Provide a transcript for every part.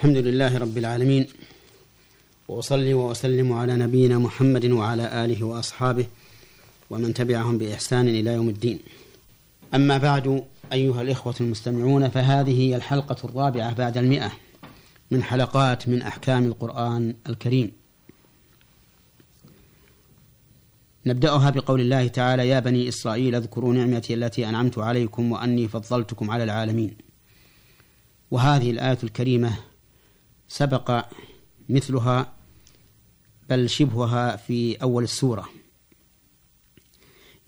الحمد لله رب العالمين وأصلي وأسلم على نبينا محمد وعلى آله وأصحابه ومن تبعهم بإحسان إلى يوم الدين. أما بعد أيها الإخوة المستمعون فهذه هي الحلقة الرابعة بعد المئة من حلقات من أحكام القرآن الكريم. نبدأها بقول الله تعالى يا بني إسرائيل اذكروا نعمتي التي أنعمت عليكم وأني فضلتكم على العالمين. وهذه الآية الكريمة سبق مثلها بل شبهها في أول السورة.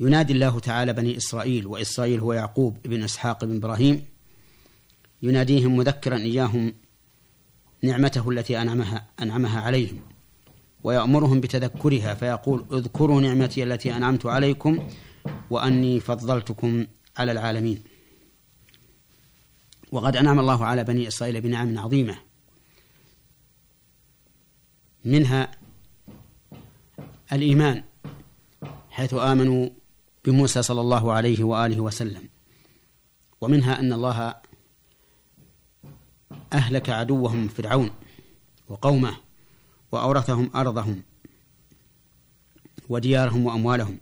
ينادي الله تعالى بني إسرائيل وإسرائيل هو يعقوب بن إسحاق بن إبراهيم. يناديهم مذكرا إياهم نعمته التي أنعمها, أنعمها عليهم ويأمرهم بتذكرها فيقول اذكروا نعمتي التي أنعمت عليكم وأني فضلتكم على العالمين. وقد أنعم الله على بني إسرائيل بنعم عظيمة. منها الإيمان حيث آمنوا بموسى صلى الله عليه وآله وسلم. ومنها أن الله أهلك عدوهم فرعون وقومه وأورثهم أرضهم وديارهم وأموالهم.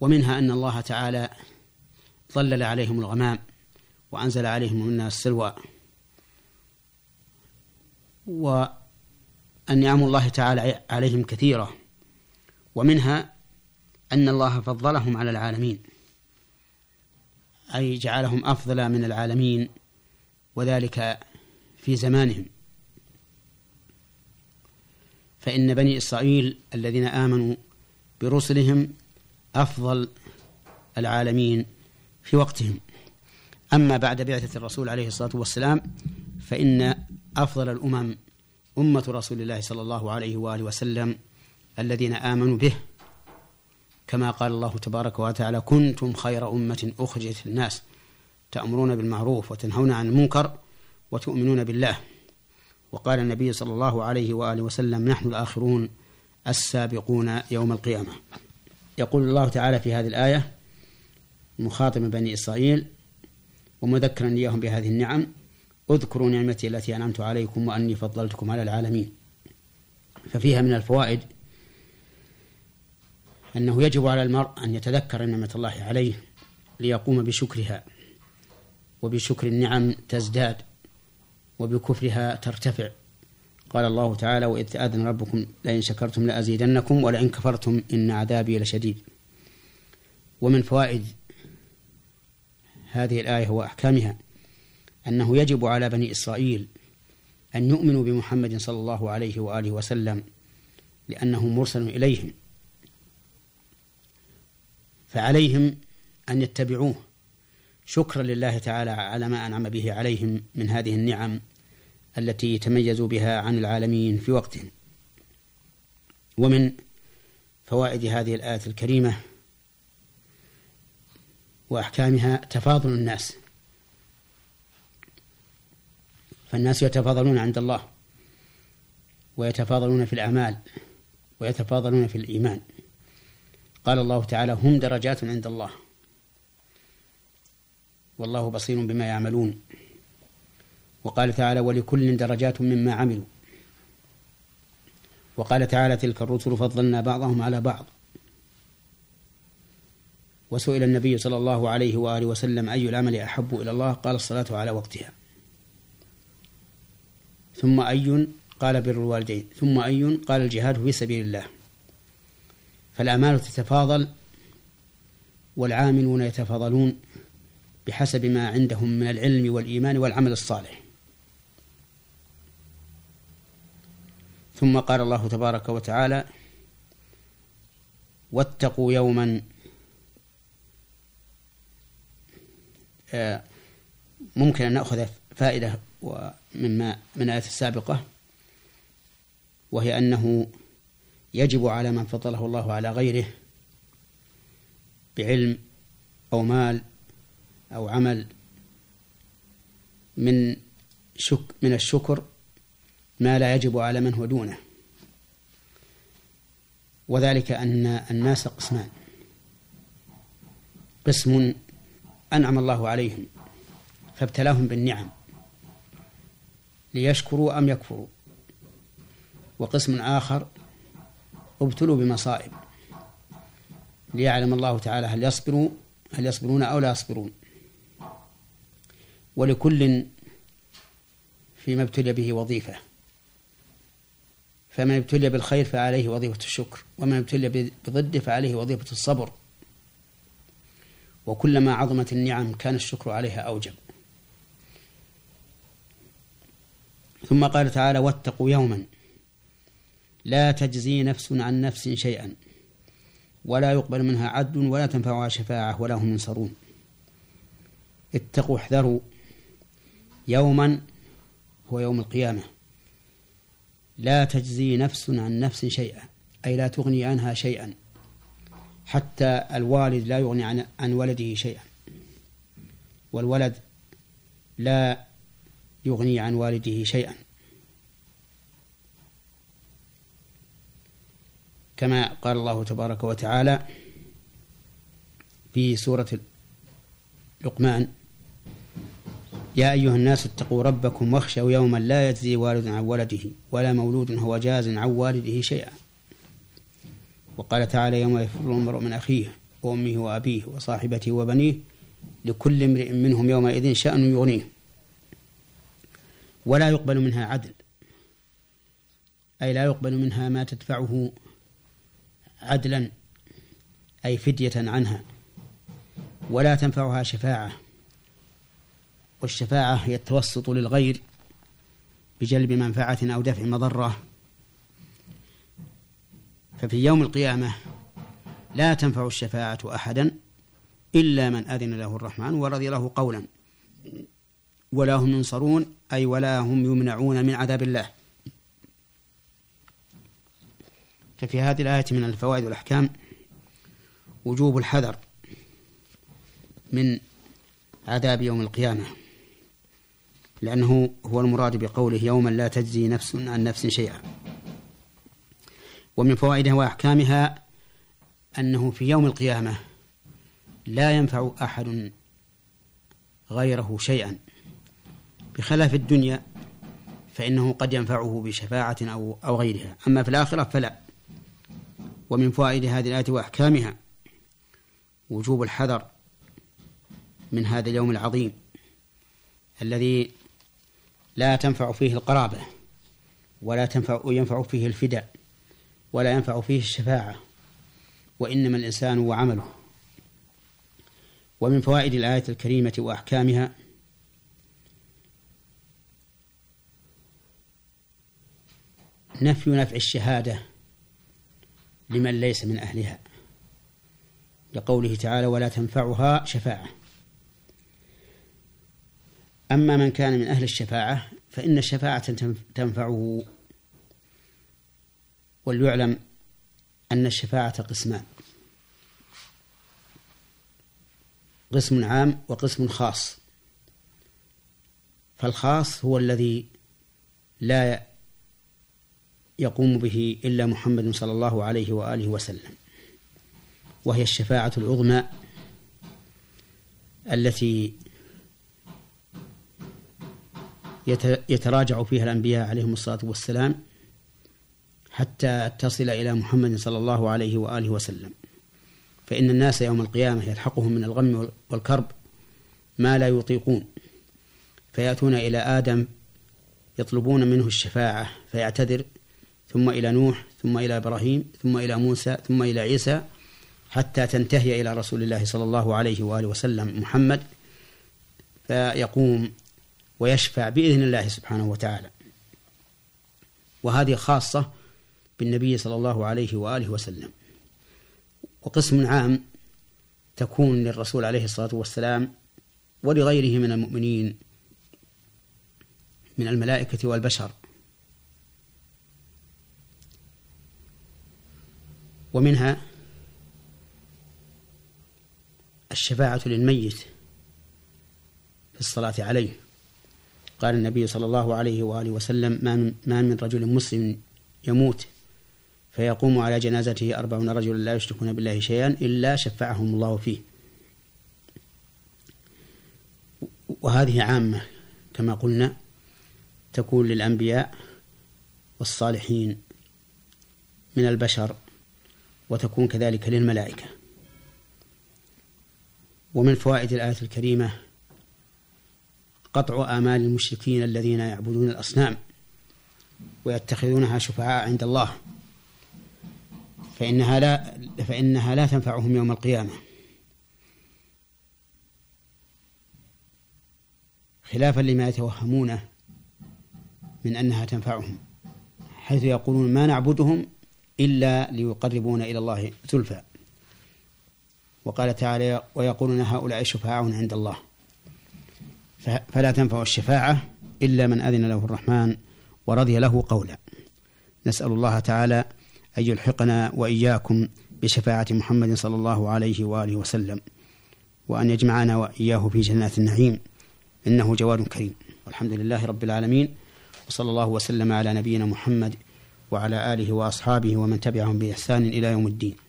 ومنها أن الله تعالى ظلل عليهم الغمام وأنزل عليهم من السلوى ونعم الله تعالى عليهم كثيرة ومنها أن الله فضلهم على العالمين أي جعلهم أفضل من العالمين وذلك في زمانهم. فإن بني إسرائيل الذين آمنوا برسلهم أفضل العالمين في وقتهم. أما بعد بعثة الرسول عليه الصلاة والسلام فإن أفضل الأمم أمة رسول الله صلى الله عليه وآله وسلم الذين آمنوا به. كما قال الله تبارك وتعالى كنتم خير أمة أخرجت للناس تأمرون بالمعروف وتنهون عن المنكر وتؤمنون بالله. وقال النبي صلى الله عليه وآله وسلم نحن الآخرون السابقون يوم القيامة. يقول الله تعالى في هذه الآية مخاطبا بني إسرائيل ومذكرا إياهم بهذه النعم اذكروا نعمتي التي أنعمت عليكم وأني فضلتكم على العالمين. ففيها من الفوائد أنه يجب على المرء أن يتذكر نعمة الله عليه ليقوم بشكرها وبشكر النعم تزداد وبكفرها ترتفع. قال الله تعالى وإذ تأذن ربكم لئن شكرتم لأزيدنكم ولئن كفرتم إن عذابي لشديد. ومن فوائد هذه الآية وأحكامها أنه يجب على بني إسرائيل أن يؤمنوا بمحمد صلى الله عليه وآله وسلم لأنه مرسل إليهم فعليهم أن يتبعوه. شكرا لله تعالى على ما أنعم به عليهم من هذه النعم التي تميزوا بها عن العالمين في وقتهم. ومن فوائد هذه الآية الكريمة وأحكامها تفاضل الناس. فالناس يتفاضلون عند الله ويتفاضلون في الأعمال ويتفاضلون في الإيمان. قال الله تعالى هم درجات عند الله. والله بصير بما يعملون. وقال تعالى ولكل درجات مما عملوا. وقال تعالى تلك الرسل فضلنا بعضهم على بعض. وسئل النبي صلى الله عليه وآله وسلم أي العمل أحب إلى الله؟ قال الصلاة على وقتها. ثم أي قال بر الوالدين ثم أي قال الجهاد في سبيل الله. فالأعمال تتفاضل والعاملون يتفاضلون بحسب ما عندهم من العلم والإيمان والعمل الصالح. ثم قال الله تبارك وتعالى واتقوا يوما آه، ممكن أن نأخذ فائدة مما من الآية السابقة وهي أنه يجب على من فضله الله على غيره بعلم أو مال أو عمل من شك من الشكر ما لا يجب على من هو دونه. وذلك أن الناس قسمان. قسم أنعم الله عليهم فابتلاهم بالنعم. ليشكروا أم يكفروا. وقسم آخر ابتلوا بمصائب. ليعلم الله تعالى هل يصبروا هل يصبرون أو لا يصبرون. ولكل فيما ابتلي به وظيفة. فمن ابتلي بالخير فعليه وظيفة الشكر ومن ابتلي بضده فعليه وظيفة الصبر. وكلما عظمت النعم كان الشكر عليها أوجب. ثم قال تعالى واتقوا يوما لا تجزي نفس عن نفس شيئا ولا يقبل منها عدل ولا تنفعها شفاعة ولا هم ينصرون. اتقوا احذروا يوما هو يوم القيامة. لا تجزي نفس عن نفس شيئا أي لا تغني عنها شيئا حتى الوالد لا يغني عن, عن ولده شيئا. والولد لا يغني عن والده شيئا. كما قال الله تبارك وتعالى في سورة لقمان يا أيها الناس اتقوا ربكم واخشوا يوما لا يجزي والد عن ولده ولا مولود هو جاز عن والده شيئا. وقال تعالى يوم يفر المرء من أخيه وأمه وأبيه وصاحبته وبنيه لكل امرئ منهم يومئذ شأن يغنيه. ولا يقبل منها عدل. أي لا يقبل منها ما تدفعه عدلا أي فدية عنها ولا تنفعها شفاعة. والشفاعة هي التوسط للغير بجلب منفعة أو دفع مضرة. ففي يوم القيامة لا تنفع الشفاعة أحدا إلا من أذن له الرحمن ورضي له قولا. ولا هم ينصرون أي ولا هم يمنعون من عذاب الله. ففي هذه الآية من الفوائد والأحكام وجوب الحذر من عذاب يوم القيامة لأنه هو المراد بقوله يوما لا تجزي نفس عن نفس شيئا. ومن فوائدها وأحكامها أنه في يوم القيامة لا ينفع أحد غيره شيئا. بخلاف الدنيا فإنه قد ينفعه بشفاعة أو أو غيرها. أما في الآخرة فلا. ومن فوائد هذه الآية وأحكامها وجوب الحذر من هذا اليوم العظيم الذي لا تنفع فيه القرابة ولا تنفع ينفع فيه الفداء ولا ينفع فيه الشفاعة وإنما الإنسان وعمله ومن فوائد الآية الكريمة وأحكامها نفي نفع الشهادة لمن ليس من أهلها لقوله تعالى ولا تنفعها شفاعة أما من كان من أهل الشفاعة فإن الشفاعة تنفعه وليعلم أن الشفاعة قسمان قسم عام وقسم خاص فالخاص هو الذي لا يقوم به إلا محمد صلى الله عليه وآله وسلم وهي الشفاعة العظمى التي يتراجع فيها الأنبياء عليهم الصلاة والسلام حتى تصل إلى محمد صلى الله عليه وآله وسلم. فإن الناس يوم القيامة يلحقهم من الغم والكرب ما لا يطيقون. فيأتون إلى آدم يطلبون منه الشفاعة فيعتذر ثم إلى نوح ثم إلى إبراهيم ثم إلى موسى ثم إلى عيسى حتى تنتهي إلى رسول الله صلى الله عليه وآله وسلم محمد فيقوم ويشفع بإذن الله سبحانه وتعالى. وهذه خاصة بالنبي صلى الله عليه وآله وسلم. وقسم عام تكون للرسول عليه الصلاة والسلام ولغيره من المؤمنين من الملائكة والبشر ومنها الشفاعة للميت في الصلاة عليه. قال النبي صلى الله عليه وآله وسلم ما من, ما من رجل مسلم يموت فيقوم على جنازته أربعون رجلا لا يشركون بالله شيئا إلا شفعهم الله فيه. وهذه عامة كما قلنا تكون للأنبياء والصالحين من البشر وتكون كذلك للملائكة. ومن فوائد الآية الكريمة قطع آمال المشركين الذين يعبدون الأصنام ويتخذونها شفعاء عند الله فإنها لا فإنها لا تنفعهم يوم القيامة. خلافا لما يتوهمونه من أنها تنفعهم حيث يقولون ما نعبدهم إلا ليقربونا إلى الله زلفى وقال تعالى ويقولون هؤلاء شفعاء عند الله. فلا تنفع الشفاعة إلا من أذن له الرحمن ورضي له قولا. نسأل الله تعالى أن يلحقنا وإياكم بشفاعة محمد صلى الله عليه وآله وسلم وأن يجمعنا وإياه في جنات النعيم. إنه جواد كريم. والحمد لله رب العالمين وصلى الله وسلم على نبينا محمد وعلى آله وأصحابه ومن تبعهم بإحسان إلى يوم الدين.